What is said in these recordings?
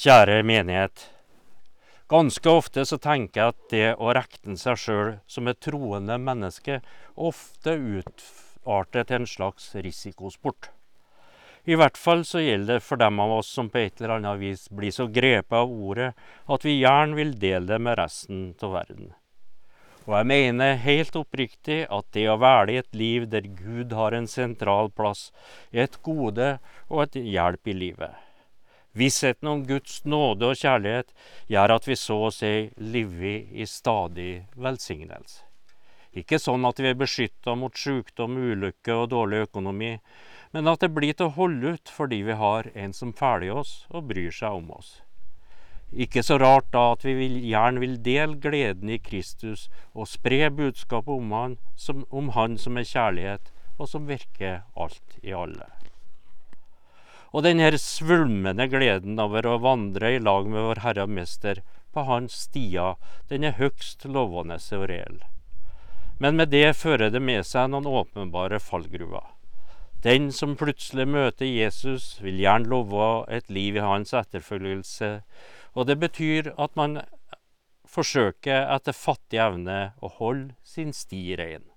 Kjære menighet. Ganske ofte så tenker jeg at det å regne seg sjøl som et troende menneske ofte utarter til en slags risikosport. I hvert fall så gjelder det for dem av oss som på et eller annet vis blir så grepet av ordet at vi gjerne vil dele det med resten av verden. Og jeg mener helt oppriktig at det å velge et liv der Gud har en sentral plass, er et gode og et hjelp i livet. Vissheten om Guds nåde og kjærlighet gjør at vi så å si lever i stadig velsignelse. Ikke sånn at vi er beskytta mot sykdom, ulykke og dårlig økonomi, men at det blir til å holde ut fordi vi har en som følger oss og bryr seg om oss. Ikke så rart da at vi vil, gjerne vil dele gleden i Kristus og spre budskapet om han, som, om han som er kjærlighet, og som virker alt i alle. Og denne svulmende gleden over å vandre i lag med vår Herre og Mester på hans stier, den er høgst lovende og reell. Men med det fører det med seg noen åpenbare fallgruver. Den som plutselig møter Jesus, vil gjerne love et liv i hans etterfølgelse, og det betyr at man forsøker etter fattig evne å holde sin sti rein.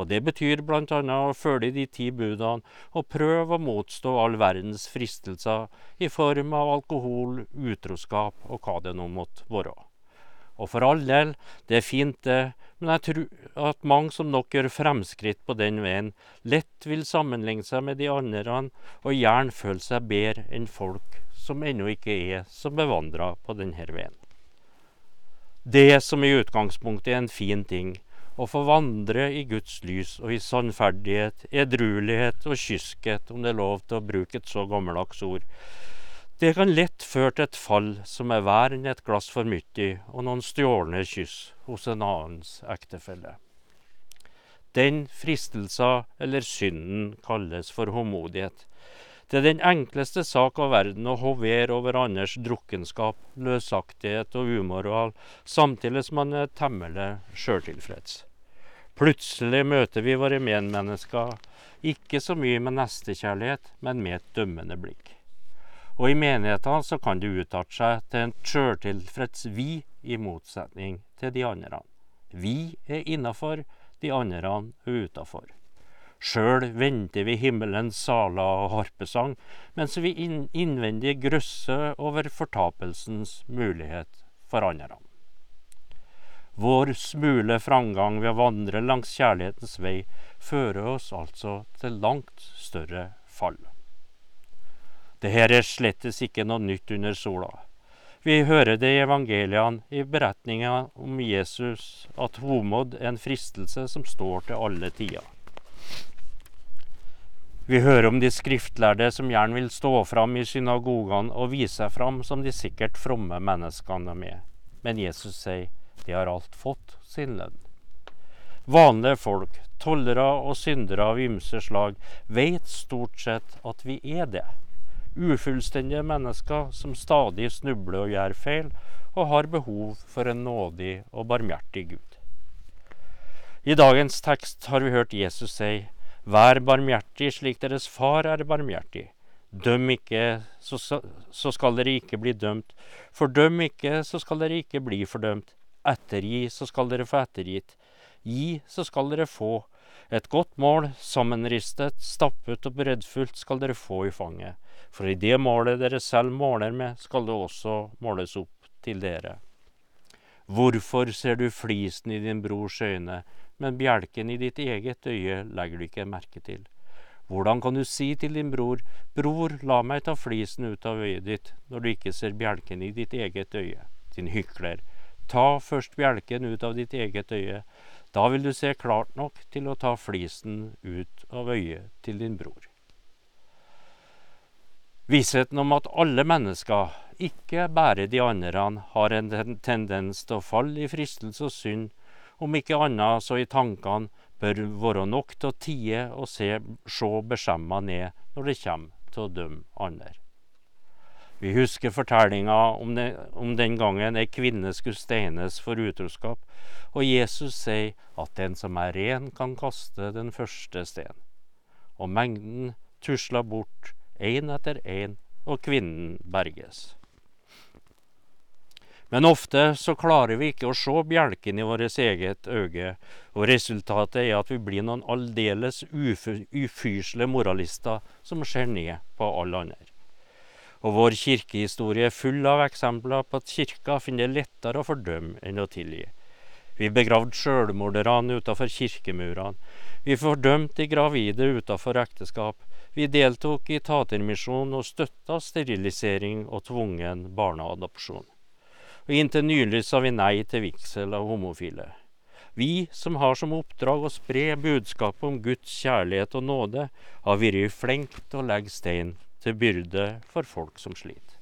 Og det betyr bl.a. å følge de ti budene og prøve å motstå all verdens fristelser i form av alkohol, utroskap og hva det nå måtte være. Og for all del, det er fint det, men jeg tror at mange som nok gjør fremskritt på den veien, lett vil sammenligne seg med de andre og gjerne føle seg bedre enn folk som ennå ikke er så bevandra på denne veien. Det som i utgangspunktet er en fin ting, å få vandre i Guds lys og i sannferdighet, edruelighet og kyskhet, om det er lov til å bruke et så gammeldags ord. Det kan lett føre til et fall som er verre enn et glass for mye og noen stjålne kyss hos en annens ektefelle. Den fristelsen eller synden kalles for håndmodighet. Det er den enkleste sak av verden å hovere over andres drukkenskap, løsaktighet og umoral, samtidig som man er temmelig sjøltilfreds. Plutselig møter vi våre medmennesker ikke så mye med nestekjærlighet, men med et dømmende blikk. Og i menighetene så kan det utarte seg til en sjøltilfreds vi, i motsetning til de andre. Vi er innafor, de andre er utafor. Sjøl venter vi himmelens saler og harpesang, mens vi innvendig grøsser over fortapelsens mulighet for andre. Vår smule framgang ved å vandre langs kjærlighetens vei fører oss altså til langt større fall. Dette er slettes ikke noe nytt under sola. Vi hører det i evangeliene, i beretninga om Jesus, at homod er en fristelse som står til alle tider. Vi hører om de skriftlærde som gjerne vil stå fram i synagogene og vise seg fram som de sikkert fromme menneskene de er. Men Jesus sier de har alt fått sin lønn. Vanlige folk, tollere og syndere av ymse slag, vet stort sett at vi er det. Ufullstendige mennesker som stadig snubler og gjør feil, og har behov for en nådig og barmhjertig Gud. I dagens tekst har vi hørt Jesus si Vær barmhjertig slik deres far er barmhjertig. Døm ikke, så, så skal dere ikke bli dømt. Fordøm ikke, så skal dere ikke bli fordømt. Ettergi, så skal dere få ettergitt. Gi, så skal dere få. Et godt mål, sammenristet, stappet og breddfullt, skal dere få i fanget. For i det målet dere selv måler med, skal det også måles opp til dere. Hvorfor ser du flisen i din brors øyne, men bjelken i ditt eget øye legger du ikke merke til. Hvordan kan du si til din bror, bror, la meg ta flisen ut av øyet ditt, når du ikke ser bjelken i ditt eget øye? Din hykler, ta først bjelken ut av ditt eget øye, da vil du se klart nok til å ta flisen ut av øyet til din bror. Vissheten om at alle mennesker, ikke bare de andre, har en tendens til å falle i fristelse og synd, om ikke annet så i tankene bør være nok til å tie og se, se beskjemma ned når det kommer til å dømme andre. Vi husker fortellinga om, om, den gangen ei kvinne skulle steines for utroskap, og Jesus sier at den som er ren, kan kaste den første steinen. Og mengden tusla bort, én etter én, og kvinnen berges. Men ofte så klarer vi ikke å se bjelken i vårt eget øye, og resultatet er at vi blir noen aldeles ufyselige moralister som ser ned på alle andre. Og vår kirkehistorie er full av eksempler på at kirka finner det lettere å fordømme enn å tilgi. Vi begravde sjølmorderne utafor kirkemurene. Vi fordømte de gravide utafor ekteskap. Vi deltok i tatermisjon og støtta sterilisering og tvungen barneadopsjon og inntil nylig sa vi nei til vigsel av homofile. Vi som har som oppdrag å spre budskapet om Guds kjærlighet og nåde, har vært flinke til å legge stein til byrde for folk som sliter.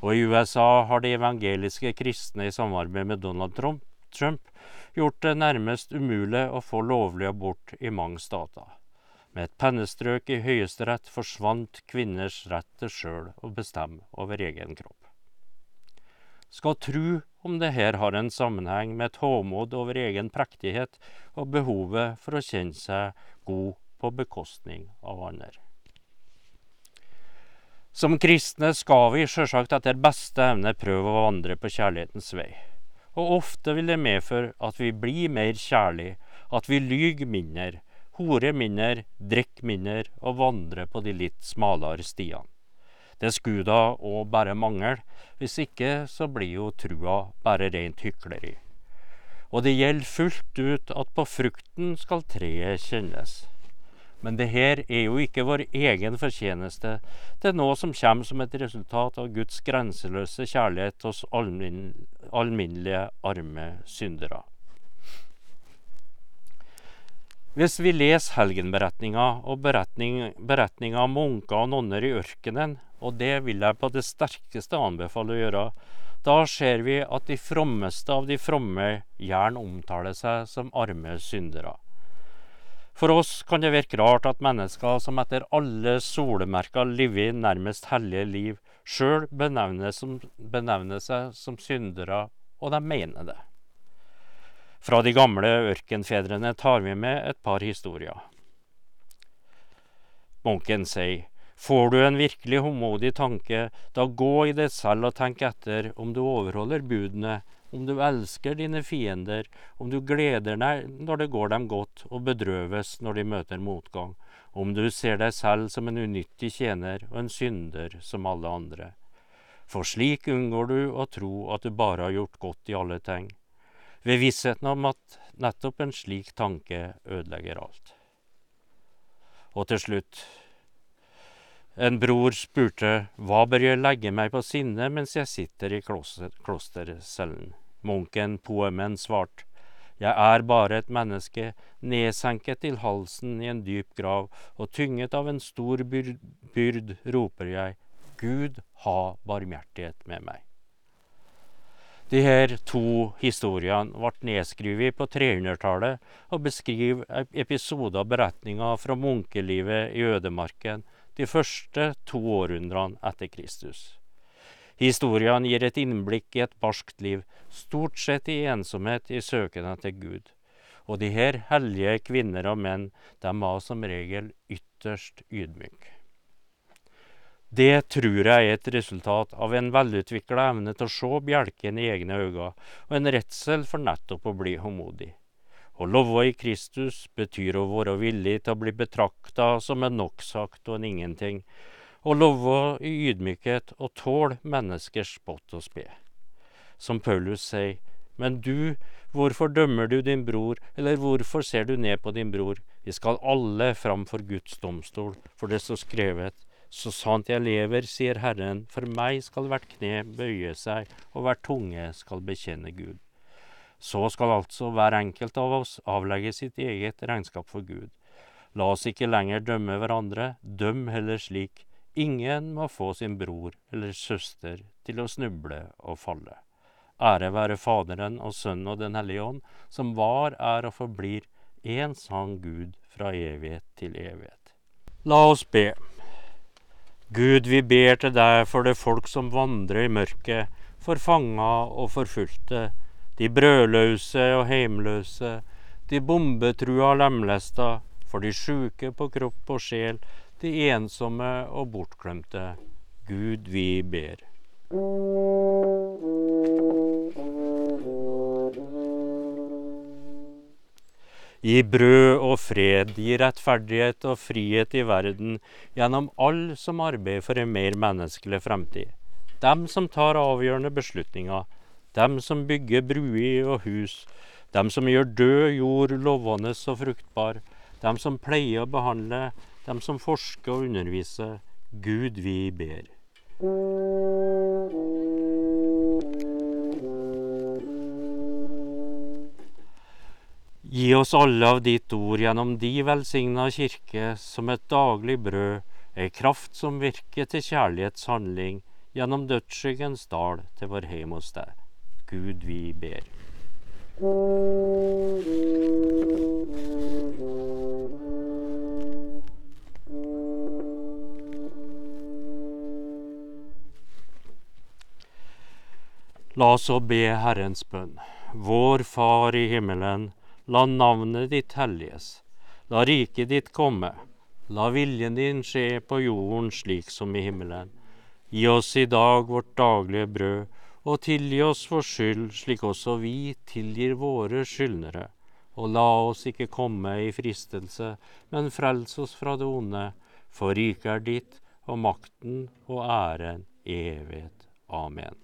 Og i USA har de evangeliske kristne i samarbeid med Donald Trump, Trump gjort det nærmest umulig å få lovlig abort i mange stater. Med et pennestrøk i Høyesterett forsvant kvinners rett til sjøl å bestemme over egen kropp skal tru om det her har en sammenheng med et håmod over egen prektighet og behovet for å kjenne seg god på bekostning av andre. Som kristne skal vi sjølsagt etter beste evne prøve å vandre på kjærlighetens vei. Og ofte vil det medføre at vi blir mer kjærlige, at vi lyger mindre, horer mindre, drikker mindre og vandrer på de litt smalere stiene. Det skulle da òg bare mangle. Hvis ikke så blir jo trua bare rent hykleri. Og det gjelder fullt ut at på frukten skal treet kjennes. Men det her er jo ikke vår egen fortjeneste. Det er noe som kommer som et resultat av Guds grenseløse kjærlighet hos alminnelige, arme syndere. Hvis vi leser helgenberetninga og beretninga om munker og nonner i ørkenen, og det vil jeg på det sterkeste anbefale å gjøre. Da ser vi at de frommeste av de fromme gjerne omtaler seg som arme syndere. For oss kan det virke rart at mennesker som etter alle solemerker lever nærmest hellige liv, sjøl benevner, benevner seg som syndere, og de mener det. Fra de gamle ørkenfedrene tar vi med et par historier. Munken sier Får du en virkelig håndmodig tanke, da gå i deg selv og tenk etter om du overholder budene, om du elsker dine fiender, om du gleder deg når det går dem godt, og bedrøves når de møter motgang, om du ser deg selv som en unyttig tjener og en synder som alle andre. For slik unngår du å tro at du bare har gjort godt i alle ting, ved vissheten om at nettopp en slik tanke ødelegger alt. Og til slutt, en bror spurte hva bør jeg legge meg på sinne mens jeg sitter i kloster, klostercellen. Munken Poemen svarte, jeg er bare et menneske, nedsenket til halsen i en dyp grav, og tynget av en stor byrd, byrd roper jeg, Gud ha barmhjertighet med meg. De her to historiene ble nedskrevet på 300-tallet og beskriver episoder og beretninger fra munkelivet i ødemarken de første to århundrene etter Kristus. Historien gir et innblikk i et barskt liv, stort sett i ensomhet i søken etter Gud. Og de her hellige kvinner og menn, de var som regel ytterst ydmyke. Det tror jeg er et resultat av en velutvikla evne til å se bjelken i egne øyne, og en redsel for nettopp å bli håndmodig. Å love i Kristus betyr å være villig til å bli betrakta som en noksagt og en ingenting. Å love i ydmykhet og tåle menneskers spott og spe. Som Paulus sier, men du, hvorfor dømmer du din bror, eller hvorfor ser du ned på din bror? Vi skal alle fram for Guds domstol, for det står skrevet, så sant jeg lever, sier Herren, for meg skal hvert kne bøye seg, og hvert tunge skal bekjenne Gud. Så skal altså hver enkelt av oss avlegge sitt eget regnskap for Gud. La oss ikke lenger dømme hverandre, døm heller slik. Ingen må få sin bror eller søster til å snuble og falle. Ære være Faderen og Sønnen og Den hellige ånd, som var, er og forblir én sann Gud fra evighet til evighet. La oss be. Gud, vi ber til deg for det folk som vandrer i mørket, for fanga og forfulgte, de brødløse og heimløse, de bombetrua og lemlesta, for de sjuke på kropp og sjel, de ensomme og bortglemte. Gud, vi ber. Gi brød og fred, gi rettferdighet og frihet i verden gjennom alle som arbeider for en mer menneskelig fremtid. Dem som tar avgjørende beslutninger, dem som bygger bruer og hus, dem som gjør død jord lovende og fruktbar, dem som pleier å behandle, dem som forsker og underviser. Gud, vi ber. Gi oss alle av ditt ord gjennom de velsigna kirke som et daglig brød, ei kraft som virker til kjærlighetshandling gjennom dødsskyggens dal til vår heim hos deg. Gud, vi ber. La oss så be Herrens bønn. Vår Far i himmelen. La navnet ditt helliges. La riket ditt komme. La viljen din skje på jorden slik som i himmelen. Gi oss i dag vårt daglige brød, og tilgi oss vår skyld, slik også vi tilgir våre skyldnere. Og la oss ikke komme i fristelse, men frels oss fra det onde. For riket er ditt, og makten og æren i evighet. Amen.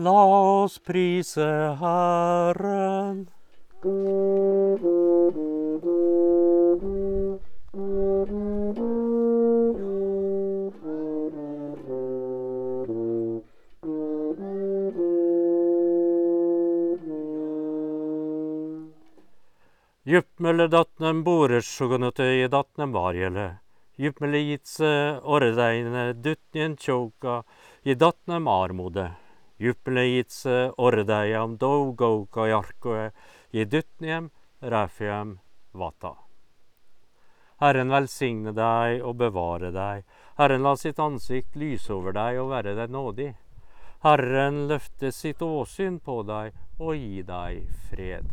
La oss prise Herren. Jupmele datnem boresjugonote datnem varjele. Djupmølle gitse ordeine dutnien tjoka i datnem armode. Juppeleitse ordeiam dougouka jarkoe i dutniem refiam vata. Herren velsigne deg og bevare deg. Herren la sitt ansikt lyse over deg og være deg nådig. Herren løfte sitt åsyn på deg og gi deg fred.